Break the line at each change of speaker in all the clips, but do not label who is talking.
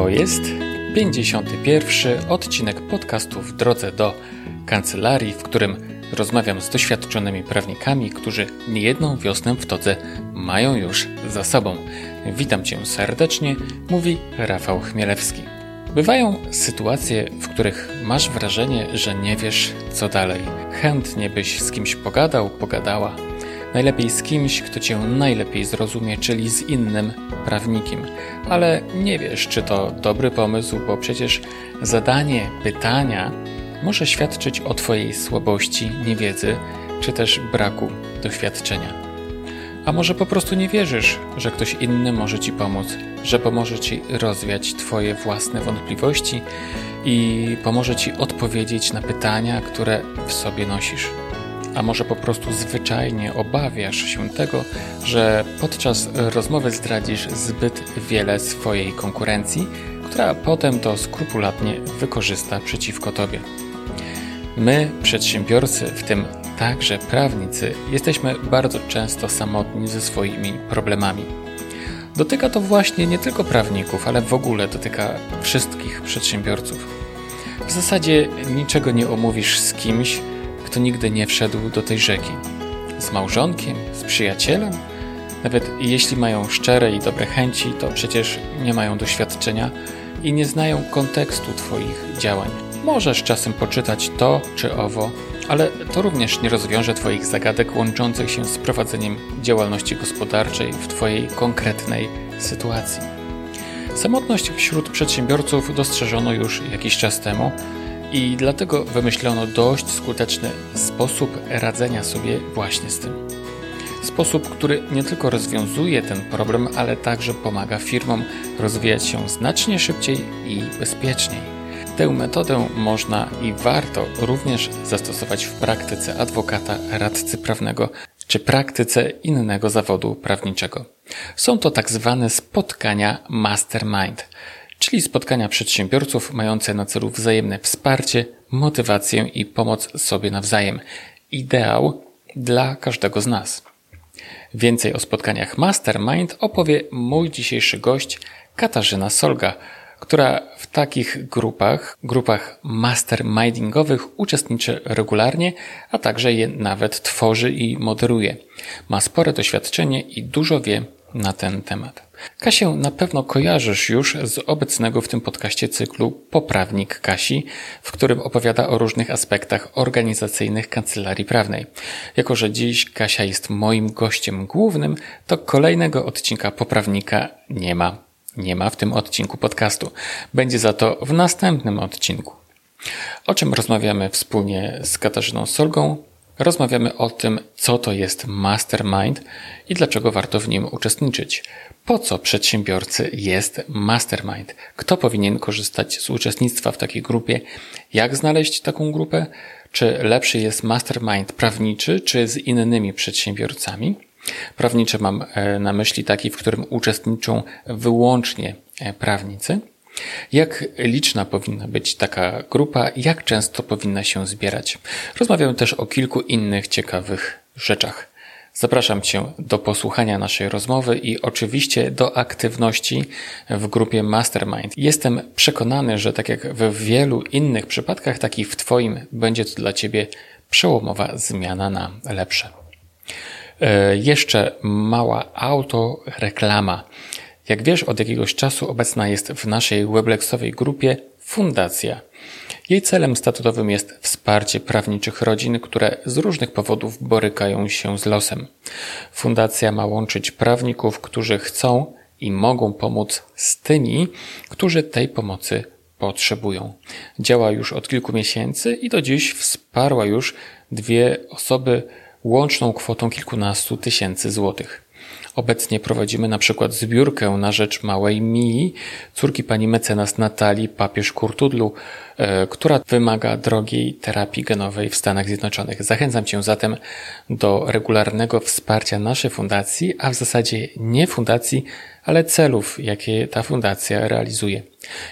To jest 51 odcinek podcastu w drodze do kancelarii, w którym rozmawiam z doświadczonymi prawnikami, którzy niejedną wiosnę w todze mają już za sobą. Witam Cię serdecznie, mówi Rafał Chmielewski. Bywają sytuacje, w których masz wrażenie, że nie wiesz co dalej. Chętnie byś z kimś pogadał, pogadała. Najlepiej z kimś, kto cię najlepiej zrozumie, czyli z innym prawnikiem. Ale nie wiesz, czy to dobry pomysł, bo przecież zadanie pytania może świadczyć o Twojej słabości, niewiedzy, czy też braku doświadczenia. A może po prostu nie wierzysz, że ktoś inny może Ci pomóc, że pomoże Ci rozwiać Twoje własne wątpliwości i pomoże Ci odpowiedzieć na pytania, które w sobie nosisz. A może po prostu zwyczajnie obawiasz się tego, że podczas rozmowy zdradzisz zbyt wiele swojej konkurencji, która potem to skrupulatnie wykorzysta przeciwko Tobie. My, przedsiębiorcy, w tym także prawnicy, jesteśmy bardzo często samotni ze swoimi problemami. Dotyka to właśnie nie tylko prawników, ale w ogóle dotyka wszystkich przedsiębiorców. W zasadzie niczego nie omówisz z kimś, kto nigdy nie wszedł do tej rzeki. Z małżonkiem, z przyjacielem, nawet jeśli mają szczere i dobre chęci, to przecież nie mają doświadczenia i nie znają kontekstu Twoich działań. Możesz czasem poczytać to czy owo, ale to również nie rozwiąże Twoich zagadek łączących się z prowadzeniem działalności gospodarczej w Twojej konkretnej sytuacji. Samotność wśród przedsiębiorców dostrzeżono już jakiś czas temu i dlatego wymyślono dość skuteczny sposób radzenia sobie właśnie z tym. Sposób, który nie tylko rozwiązuje ten problem, ale także pomaga firmom rozwijać się znacznie szybciej i bezpieczniej. Tę metodę można i warto również zastosować w praktyce adwokata, radcy prawnego czy praktyce innego zawodu prawniczego. Są to tak zwane spotkania mastermind, czyli spotkania przedsiębiorców mające na celu wzajemne wsparcie, motywację i pomoc sobie nawzajem. Ideał dla każdego z nas. Więcej o spotkaniach Mastermind opowie mój dzisiejszy gość Katarzyna Solga, która w takich grupach, grupach mastermindingowych uczestniczy regularnie, a także je nawet tworzy i moderuje. Ma spore doświadczenie i dużo wie na ten temat. Kasię na pewno kojarzysz już z obecnego w tym podcaście cyklu Poprawnik Kasi, w którym opowiada o różnych aspektach organizacyjnych kancelarii prawnej. Jako, że dziś Kasia jest moim gościem głównym, to kolejnego odcinka Poprawnika nie ma nie ma w tym odcinku podcastu. Będzie za to w następnym odcinku. O czym rozmawiamy wspólnie z Katarzyną Solgą? Rozmawiamy o tym, co to jest mastermind i dlaczego warto w nim uczestniczyć. Po co przedsiębiorcy jest mastermind? Kto powinien korzystać z uczestnictwa w takiej grupie? Jak znaleźć taką grupę? Czy lepszy jest mastermind prawniczy, czy z innymi przedsiębiorcami? Prawnicze mam e, na myśli taki, w którym uczestniczą wyłącznie e, prawnicy. Jak liczna powinna być taka grupa, jak często powinna się zbierać. Rozmawiamy też o kilku innych ciekawych rzeczach. Zapraszam Cię do posłuchania naszej rozmowy i oczywiście do aktywności w grupie Mastermind. Jestem przekonany, że tak jak we wielu innych przypadkach, tak i w Twoim będzie to dla Ciebie przełomowa zmiana na lepsze. E, jeszcze mała autoreklama. Jak wiesz, od jakiegoś czasu obecna jest w naszej weblexowej grupie Fundacja. Jej celem statutowym jest wsparcie prawniczych rodzin, które z różnych powodów borykają się z losem. Fundacja ma łączyć prawników, którzy chcą i mogą pomóc z tymi, którzy tej pomocy potrzebują. Działa już od kilku miesięcy i do dziś wsparła już dwie osoby łączną kwotą kilkunastu tysięcy złotych. Obecnie prowadzimy na przykład zbiórkę na rzecz małej Mii, córki pani mecenas Natalii Papież-Kurtudlu, e, która wymaga drogiej terapii genowej w Stanach Zjednoczonych. Zachęcam Cię zatem do regularnego wsparcia naszej fundacji, a w zasadzie nie fundacji, ale celów, jakie ta fundacja realizuje.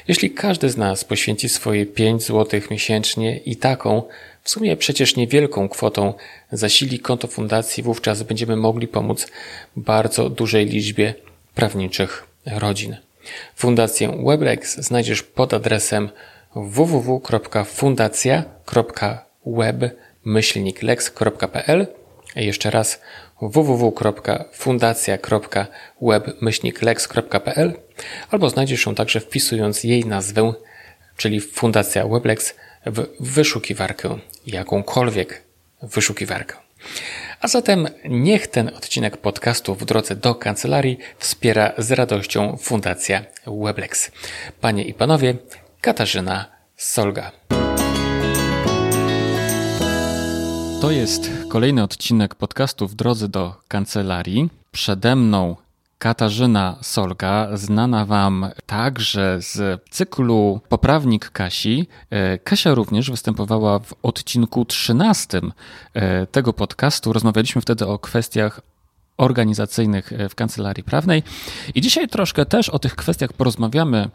Jeśli każdy z nas poświęci swoje 5 zł miesięcznie i taką, w sumie przecież niewielką kwotą zasili konto fundacji, wówczas będziemy mogli pomóc bardzo dużej liczbie prawniczych rodzin. Fundację Weblex znajdziesz pod adresem www.fundacja.web-lex.pl Jeszcze raz www.fundacja.web-lex.pl albo znajdziesz ją także wpisując jej nazwę, czyli Fundacja Weblex w wyszukiwarkę, jakąkolwiek wyszukiwarkę. A zatem niech ten odcinek podcastu w drodze do kancelarii wspiera z radością Fundacja Weblex. Panie i panowie, Katarzyna Solga. To jest kolejny odcinek podcastu w drodze do kancelarii. Przede mną Katarzyna Solga, znana Wam także z cyklu Poprawnik Kasi. E, Kasia również występowała w odcinku 13 e, tego podcastu. Rozmawialiśmy wtedy o kwestiach organizacyjnych e, w kancelarii prawnej. I dzisiaj troszkę też o tych kwestiach porozmawiamy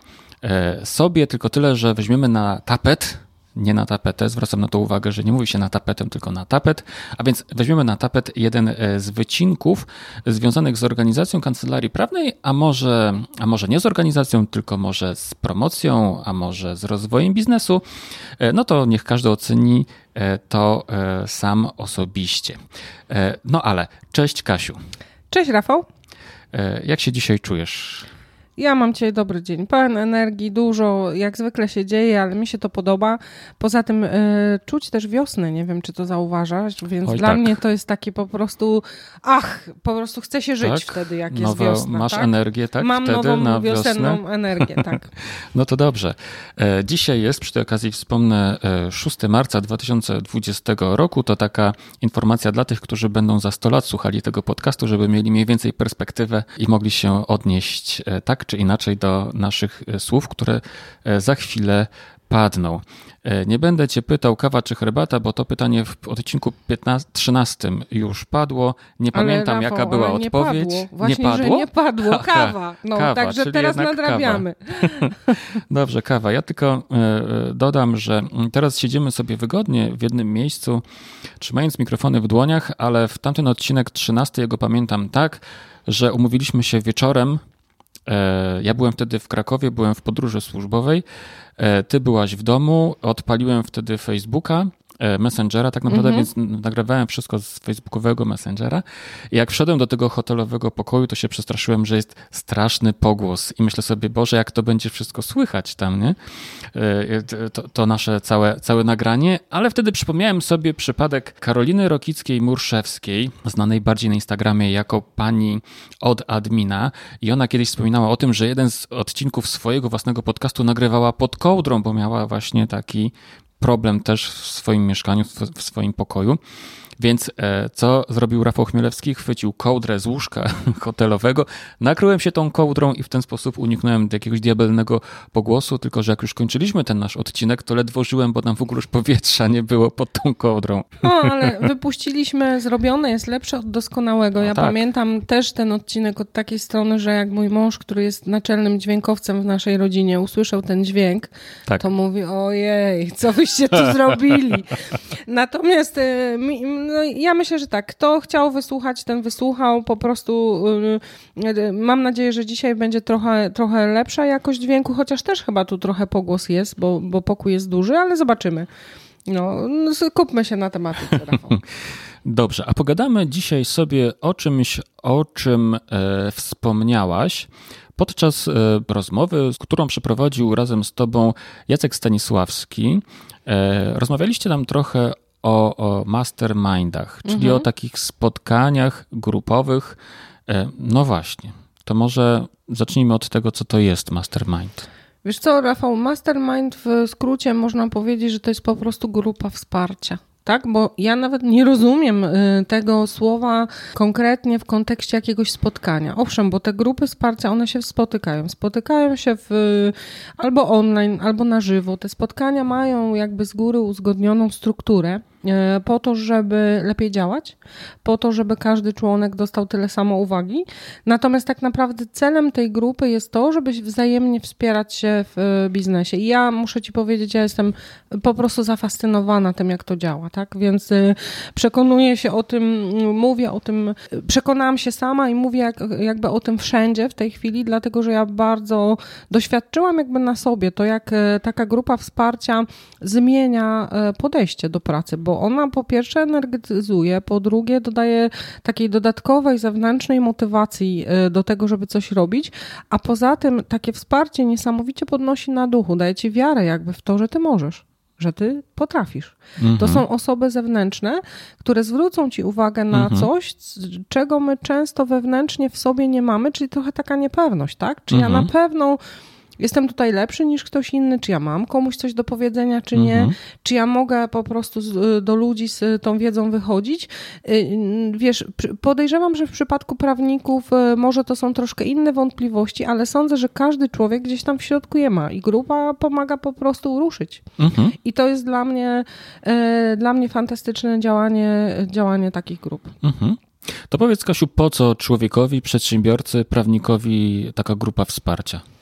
sobie, tylko tyle, że weźmiemy na tapet nie na tapetę. Zwracam na to uwagę, że nie mówi się na tapetę, tylko na tapet. A więc weźmiemy na tapet jeden e, z wycinków związanych z organizacją kancelarii prawnej, a może, a może nie z organizacją, tylko może z promocją, a może z rozwojem biznesu. E, no to niech każdy oceni e, to sam osobiście. No ale cześć Kasiu.
Cześć Rafał.
Jak się dzisiaj czujesz?
Ja mam dzisiaj dobry dzień, pełen energii, dużo, jak zwykle się dzieje, ale mi się to podoba. Poza tym y, czuć też wiosnę, nie wiem, czy to zauważasz, więc Oj, dla tak. mnie to jest takie po prostu, ach, po prostu chcę się żyć tak? wtedy, jak jest wiosna.
Masz
tak?
energię, tak?
Mam
wtedy
nową
na
wiosenną
wiosnę?
energię, tak.
no to dobrze. E, dzisiaj jest, przy tej okazji wspomnę, 6 e, marca 2020 roku. To taka informacja dla tych, którzy będą za 100 lat słuchali tego podcastu, żeby mieli mniej więcej perspektywę i mogli się odnieść e, tak czy inaczej do naszych e, słów, które e, za chwilę padną. E, nie będę Cię pytał kawa czy herbata, bo to pytanie w odcinku 15, 13 już padło. Nie ale pamiętam,
Rafał,
jaka była
nie
odpowiedź.
Padło. Właśnie, nie padło? Nie padło. Kawa. No, kawa, także teraz nadrabiamy.
Dobrze, kawa. Ja tylko dodam, że teraz siedzimy sobie wygodnie w jednym miejscu, trzymając mikrofony w dłoniach, ale w tamten odcinek 13 jego pamiętam tak, że umówiliśmy się wieczorem ja byłem wtedy w Krakowie, byłem w podróży służbowej. E, ty byłaś w domu, odpaliłem wtedy Facebooka E, Messengera tak naprawdę, mm -hmm. więc nagrywałem wszystko z facebookowego Messengera. I jak wszedłem do tego hotelowego pokoju, to się przestraszyłem, że jest straszny pogłos i myślę sobie, Boże, jak to będzie wszystko słychać tam, nie? E, to, to nasze całe, całe nagranie, ale wtedy przypomniałem sobie przypadek Karoliny Rokickiej-Murszewskiej, znanej bardziej na Instagramie jako pani od admina i ona kiedyś wspominała o tym, że jeden z odcinków swojego własnego podcastu nagrywała pod kołdrą, bo miała właśnie taki problem też w swoim mieszkaniu, w swoim pokoju. Więc e, co zrobił Rafał Chmielewski? Chwycił kołdrę z łóżka hotelowego, nakryłem się tą kołdrą i w ten sposób uniknąłem jakiegoś diabelnego pogłosu, tylko że jak już kończyliśmy ten nasz odcinek, to ledwo żyłem, bo nam w ogóle już powietrza nie było pod tą kołdrą.
No, ale wypuściliśmy, zrobione jest lepsze od doskonałego. No, ja tak. pamiętam też ten odcinek od takiej strony, że jak mój mąż, który jest naczelnym dźwiękowcem w naszej rodzinie, usłyszał ten dźwięk, tak. to mówi, ojej, co wyście tu zrobili? Natomiast e, no, ja myślę, że tak. Kto chciał wysłuchać, ten wysłuchał. Po prostu yy, mam nadzieję, że dzisiaj będzie trochę, trochę lepsza jakość dźwięku, chociaż też chyba tu trochę pogłos jest, bo, bo pokój jest duży, ale zobaczymy. No, no skupmy się na tematyce,
Dobrze, a pogadamy dzisiaj sobie o czymś, o czym e, wspomniałaś podczas e, rozmowy, którą przeprowadził razem z Tobą Jacek Stanisławski. E, rozmawialiście tam trochę o, o mastermindach, czyli mhm. o takich spotkaniach grupowych. E, no właśnie, to może zacznijmy od tego, co to jest mastermind.
Wiesz co, Rafał, mastermind w skrócie można powiedzieć, że to jest po prostu grupa wsparcia tak? Bo ja nawet nie rozumiem y, tego słowa konkretnie w kontekście jakiegoś spotkania. Owszem, bo te grupy wsparcia, one się spotykają. Spotykają się w, albo online, albo na żywo. Te spotkania mają jakby z góry uzgodnioną strukturę. E, po to, żeby lepiej działać, po to, żeby każdy członek dostał tyle samo uwagi. Natomiast tak naprawdę celem tej grupy jest to, żeby wzajemnie wspierać się w biznesie. I ja muszę ci powiedzieć, ja jestem po prostu zafascynowana tym, jak to działa, tak? Więc y, przekonuję się o tym, mówię o tym, przekonałam się sama i mówię jak, jakby o tym wszędzie w tej chwili, dlatego że ja bardzo doświadczyłam jakby na sobie to, jak taka grupa wsparcia zmienia podejście do pracy, bo ona po pierwsze energetyzuje, po drugie dodaje takiej dodatkowej zewnętrznej motywacji do tego, żeby coś robić, a poza tym takie wsparcie niesamowicie podnosi na duchu, daje ci wiarę jakby w to, że ty możesz że ty potrafisz. Mhm. To są osoby zewnętrzne, które zwrócą ci uwagę na mhm. coś, czego my często wewnętrznie w sobie nie mamy, czyli trochę taka niepewność, tak? Czy mhm. ja na pewno jestem tutaj lepszy niż ktoś inny, czy ja mam komuś coś do powiedzenia, czy nie, mhm. czy ja mogę po prostu z, do ludzi z tą wiedzą wychodzić. Y, wiesz, podejrzewam, że w przypadku prawników y, może to są troszkę inne wątpliwości, ale sądzę, że każdy człowiek gdzieś tam w środku je ma i grupa pomaga po prostu ruszyć. Mhm. I to jest dla mnie, y, dla mnie fantastyczne działanie, działanie takich grup. Mhm.
To powiedz, Kasiu, po co człowiekowi, przedsiębiorcy, prawnikowi taka grupa wsparcia?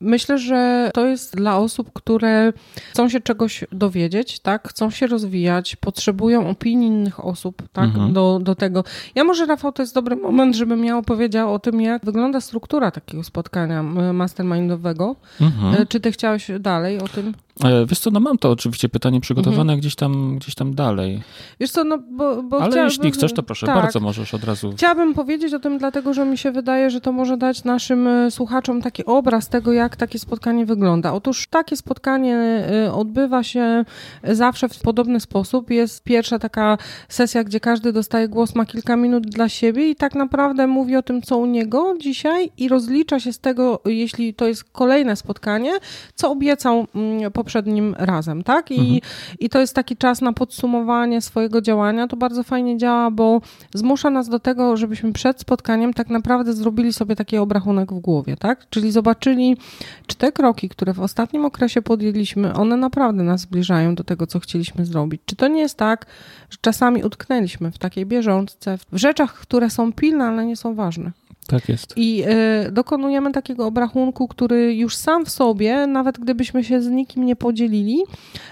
Myślę, że to jest dla osób, które chcą się czegoś dowiedzieć, tak? Chcą się rozwijać, potrzebują opinii innych osób, tak? Mhm. Do, do tego. Ja może, Rafał, to jest dobry moment, żebym ja opowiedział o tym, jak wygląda struktura takiego spotkania mastermindowego. Mhm. E, czy ty chciałeś dalej o tym?
E, wiesz co, no mam to oczywiście pytanie przygotowane mhm. gdzieś, tam, gdzieś tam dalej.
Wiesz co, no bo, bo
Ale jeśli chcesz, to proszę, tak. bardzo możesz od razu.
Chciałabym powiedzieć o tym, dlatego że mi się wydaje, że to może dać naszym e, słuchaczom taki obraz tego, jak takie spotkanie wygląda. Otóż takie spotkanie e, odbywa się zawsze w podobny sposób. Jest pierwsza taka sesja, gdzie każdy dostaje głos, ma kilka minut dla siebie i tak naprawdę mówi o tym, co u niego dzisiaj i rozlicza się z tego, jeśli to jest kolejne spotkanie, co obiecał mm, po poprzednim razem, tak? I, mhm. I to jest taki czas na podsumowanie swojego działania. To bardzo fajnie działa, bo zmusza nas do tego, żebyśmy przed spotkaniem tak naprawdę zrobili sobie taki obrachunek w głowie, tak? Czyli zobaczyli, czy te kroki, które w ostatnim okresie podjęliśmy, one naprawdę nas zbliżają do tego, co chcieliśmy zrobić. Czy to nie jest tak, że czasami utknęliśmy w takiej bieżączce, w rzeczach, które są pilne, ale nie są ważne.
Tak jest.
I y, dokonujemy takiego obrachunku, który już sam w sobie, nawet gdybyśmy się z nikim nie podzielili,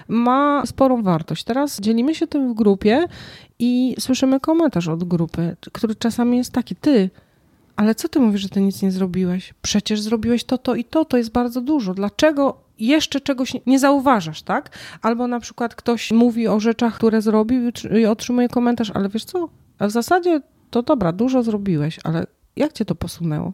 ma sporą wartość. Teraz dzielimy się tym w grupie i słyszymy komentarz od grupy, który czasami jest taki: Ty, ale co ty mówisz, że ty nic nie zrobiłeś? Przecież zrobiłeś to, to i to, to jest bardzo dużo. Dlaczego jeszcze czegoś nie zauważasz, tak? Albo na przykład ktoś mówi o rzeczach, które zrobił i otrzymuje komentarz, ale wiesz co? W zasadzie to dobra, dużo zrobiłeś, ale jak cię to posunęło?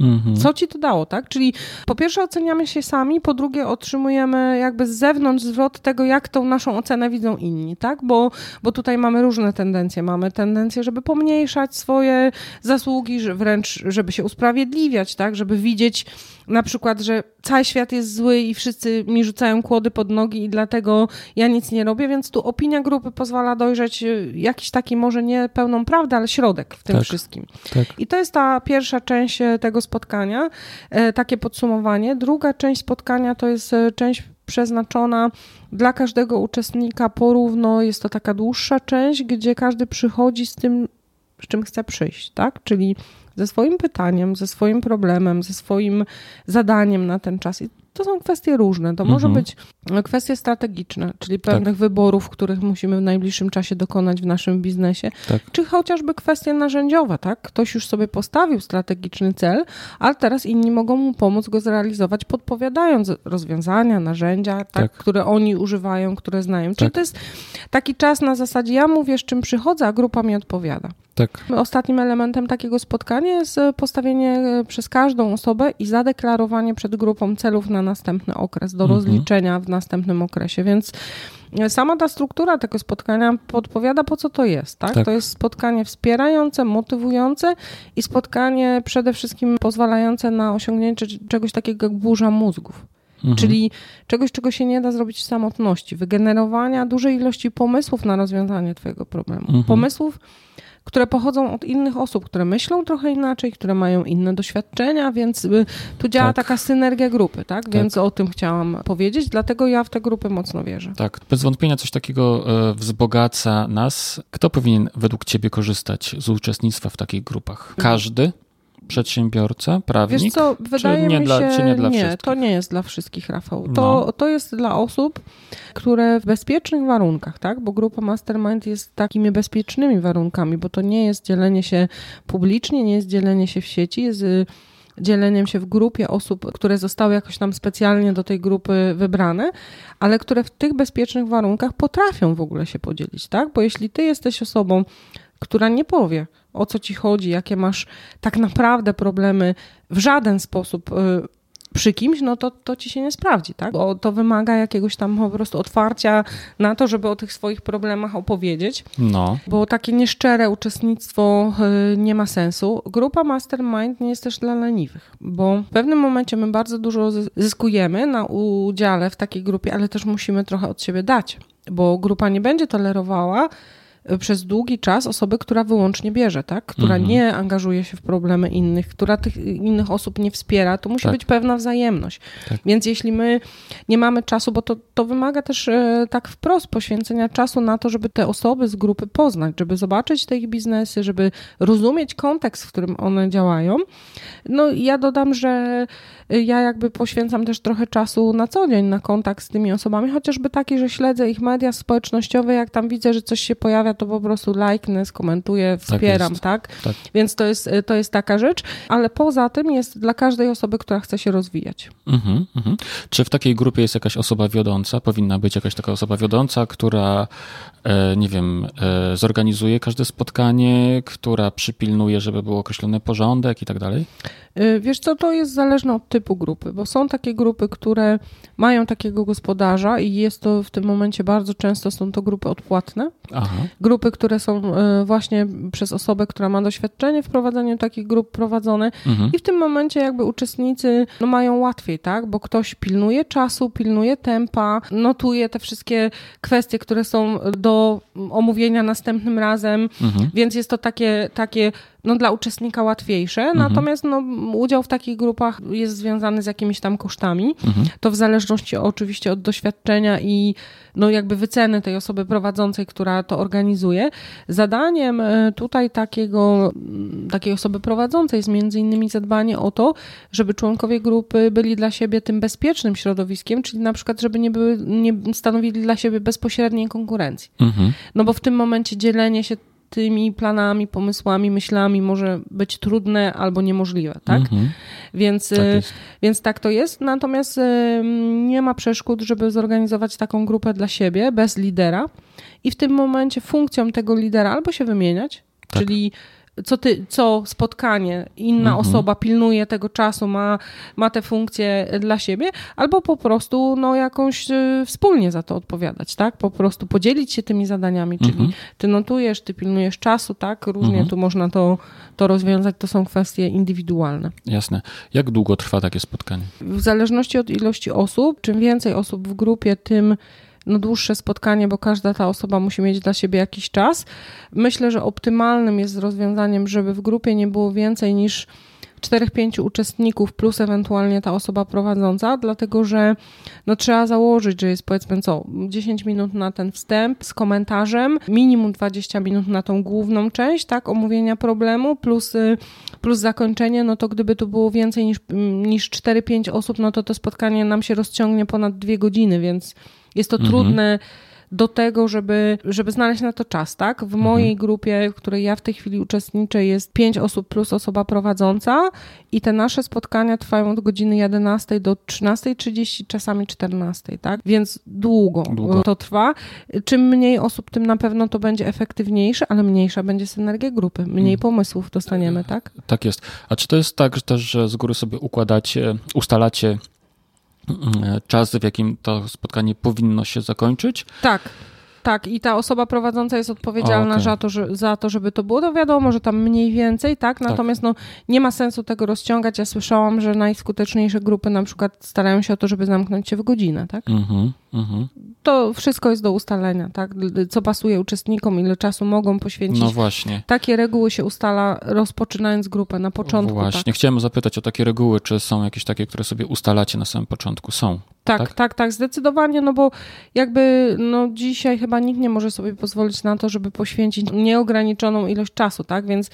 Mhm. Co ci to dało, tak? Czyli po pierwsze oceniamy się sami, po drugie otrzymujemy jakby z zewnątrz zwrot tego, jak tą naszą ocenę widzą inni, tak? Bo, bo tutaj mamy różne tendencje. Mamy tendencję, żeby pomniejszać swoje zasługi, wręcz żeby się usprawiedliwiać, tak? Żeby widzieć na przykład, że cały świat jest zły i wszyscy mi rzucają kłody pod nogi i dlatego ja nic nie robię, więc tu opinia grupy pozwala dojrzeć y, jakiś taki może nie pełną prawdę, ale środek w tym tak, wszystkim. Tak. I to jest ta pierwsza część e, tego spotkania, e, takie podsumowanie. Druga część spotkania to jest część przeznaczona dla każdego uczestnika porówno. Jest to taka dłuższa część, gdzie każdy przychodzi z tym, z czym chce przyjść, tak? Czyli ze swoim pytaniem, ze swoim problemem, ze swoim zadaniem na ten czas. I to są kwestie różne. To mhm. może być kwestie strategiczne, czyli tak. pewnych tak. wyborów, których musimy w najbliższym czasie dokonać w naszym biznesie, tak. czy chociażby kwestie narzędziowe, tak? Ktoś już sobie postawił strategiczny cel, ale teraz inni mogą mu pomóc go zrealizować, podpowiadając rozwiązania, narzędzia, tak? tak. które oni używają, które znają. Czyli tak. to jest taki czas na zasadzie ja mówię, z czym przychodzę, a grupa mi odpowiada. Tak. Ostatnim elementem takiego spotkania jest postawienie e, przez każdą osobę i zadeklarowanie przed grupą celów na następny okres, do mhm. rozliczenia w następnym okresie, więc e, sama ta struktura tego spotkania podpowiada, po co to jest. Tak? tak? To jest spotkanie wspierające, motywujące i spotkanie przede wszystkim pozwalające na osiągnięcie czegoś takiego jak burza mózgów. Mhm. Czyli czegoś, czego się nie da zrobić w samotności. Wygenerowania dużej ilości pomysłów na rozwiązanie twojego problemu. Mhm. Pomysłów, które pochodzą od innych osób, które myślą trochę inaczej, które mają inne doświadczenia, więc y, tu działa tak. taka synergia grupy, tak? tak? Więc o tym chciałam powiedzieć, dlatego ja w te grupy mocno wierzę.
Tak, bez wątpienia coś takiego e, wzbogaca nas. Kto powinien według ciebie korzystać z uczestnictwa w takich grupach? Każdy? Przedsiębiorca, prawnik?
Wiesz co, wydaje
czy nie
mi
się,
dla,
czy nie dla
nie,
wszystkich?
to nie jest dla wszystkich, Rafał. To, no. to jest dla osób, które w bezpiecznych warunkach, tak? Bo grupa Mastermind jest takimi bezpiecznymi warunkami, bo to nie jest dzielenie się publicznie, nie jest dzielenie się w sieci, jest y, dzieleniem się w grupie osób, które zostały jakoś tam specjalnie do tej grupy wybrane, ale które w tych bezpiecznych warunkach potrafią w ogóle się podzielić, tak? Bo jeśli ty jesteś osobą, która nie powie, o co ci chodzi, jakie masz tak naprawdę problemy w żaden sposób y, przy kimś, no to, to ci się nie sprawdzi, tak? Bo to wymaga jakiegoś tam po prostu otwarcia na to, żeby o tych swoich problemach opowiedzieć.
No.
Bo takie nieszczere uczestnictwo y, nie ma sensu. Grupa Mastermind nie jest też dla leniwych, bo w pewnym momencie my bardzo dużo zyskujemy na udziale w takiej grupie, ale też musimy trochę od siebie dać, bo grupa nie będzie tolerowała przez długi czas osoby, która wyłącznie bierze, tak? która mhm. nie angażuje się w problemy innych, która tych innych osób nie wspiera, to musi tak. być pewna wzajemność. Tak. Więc jeśli my nie mamy czasu, bo to, to wymaga też e, tak wprost poświęcenia czasu na to, żeby te osoby z grupy poznać, żeby zobaczyć te ich biznesy, żeby rozumieć kontekst, w którym one działają. No ja dodam, że ja jakby poświęcam też trochę czasu na co dzień na kontakt z tymi osobami, chociażby taki, że śledzę ich media społecznościowe, jak tam widzę, że coś się pojawia, to po prostu lajknę, skomentuję, tak wspieram, tak, tak? tak? Więc to jest, to jest taka rzecz, ale poza tym jest dla każdej osoby, która chce się rozwijać.
Mhm, mhm. Czy w takiej grupie jest jakaś osoba wiodąca? Powinna być jakaś taka osoba wiodąca, która, e, nie wiem, e, zorganizuje każde spotkanie, która przypilnuje, żeby był określony porządek i tak dalej?
Y, wiesz co, to jest zależne od typu grupy, bo są takie grupy, które mają takiego gospodarza i jest to w tym momencie bardzo często są to grupy odpłatne. Aha. Grupy, które są y, właśnie przez osobę, która ma doświadczenie w prowadzeniu takich grup prowadzone mhm. i w tym momencie jakby uczestnicy no, mają łatwiej, tak, bo ktoś pilnuje czasu, pilnuje tempa, notuje te wszystkie kwestie, które są do omówienia następnym razem, mhm. więc jest to takie, takie no, dla uczestnika łatwiejsze, mhm. natomiast no, udział w takich grupach jest związany z jakimiś tam kosztami. Mhm. To w zależności oczywiście od doświadczenia i no, jakby wyceny tej osoby prowadzącej, która to organizuje. Zadaniem e, tutaj takiego, takiej osoby prowadzącej jest między innymi zadbanie o to, żeby członkowie grupy byli dla siebie tym bezpiecznym środowiskiem, czyli na przykład, żeby nie, były, nie stanowili dla siebie bezpośredniej konkurencji. Mhm. No bo w tym momencie dzielenie się tymi planami, pomysłami, myślami może być trudne albo niemożliwe, tak? Mhm. Więc, tak y, więc tak to jest. Natomiast y, nie ma przeszkód, żeby zorganizować taką grupę dla siebie bez lidera i w tym momencie funkcją tego lidera albo się wymieniać, tak. czyli co, ty, co spotkanie, inna mhm. osoba pilnuje tego czasu, ma, ma te funkcje dla siebie, albo po prostu no, jakąś y, wspólnie za to odpowiadać, tak? Po prostu podzielić się tymi zadaniami, czyli mhm. ty notujesz, ty pilnujesz czasu, tak? Różnie mhm. tu można to, to rozwiązać, to są kwestie indywidualne.
Jasne. Jak długo trwa takie spotkanie?
W zależności od ilości osób, czym więcej osób w grupie, tym no, dłuższe spotkanie, bo każda ta osoba musi mieć dla siebie jakiś czas. Myślę, że optymalnym jest rozwiązaniem, żeby w grupie nie było więcej niż 4-5 uczestników plus ewentualnie ta osoba prowadząca, dlatego że no, trzeba założyć, że jest powiedzmy co, 10 minut na ten wstęp z komentarzem, minimum 20 minut na tą główną część, tak, omówienia problemu, plus, y, plus zakończenie, no to gdyby tu było więcej niż, niż 4-5 osób, no to to spotkanie nam się rozciągnie ponad dwie godziny, więc jest to mhm. trudne do tego, żeby, żeby znaleźć na to czas, tak? W mhm. mojej grupie, w której ja w tej chwili uczestniczę, jest pięć osób plus osoba prowadząca i te nasze spotkania trwają od godziny 11 do 13.30, czasami 14, tak? Więc długo, długo, to trwa. Czym mniej osób, tym na pewno to będzie efektywniejsze, ale mniejsza będzie synergia grupy, mniej mhm. pomysłów dostaniemy, tak?
Tak jest. A czy to jest tak że też, że z góry sobie układacie, ustalacie czas, w jakim to spotkanie powinno się zakończyć?
Tak. Tak, i ta osoba prowadząca jest odpowiedzialna okay. za, to, że, za to, żeby to było. To wiadomo, że tam mniej więcej, tak? tak. Natomiast tak. no, nie ma sensu tego rozciągać. Ja słyszałam, że najskuteczniejsze grupy na przykład starają się o to, żeby zamknąć się w godzinę, tak? Mhm, mhm. To wszystko jest do ustalenia, tak? Co pasuje uczestnikom, ile czasu mogą poświęcić.
No właśnie.
Takie reguły się ustala rozpoczynając grupę na początku.
Właśnie,
tak?
chciałem zapytać o takie reguły, czy są jakieś takie, które sobie ustalacie na samym początku? Są.
Tak, tak, tak, tak, zdecydowanie, no bo jakby no dzisiaj chyba nikt nie może sobie pozwolić na to, żeby poświęcić nieograniczoną ilość czasu, tak? Więc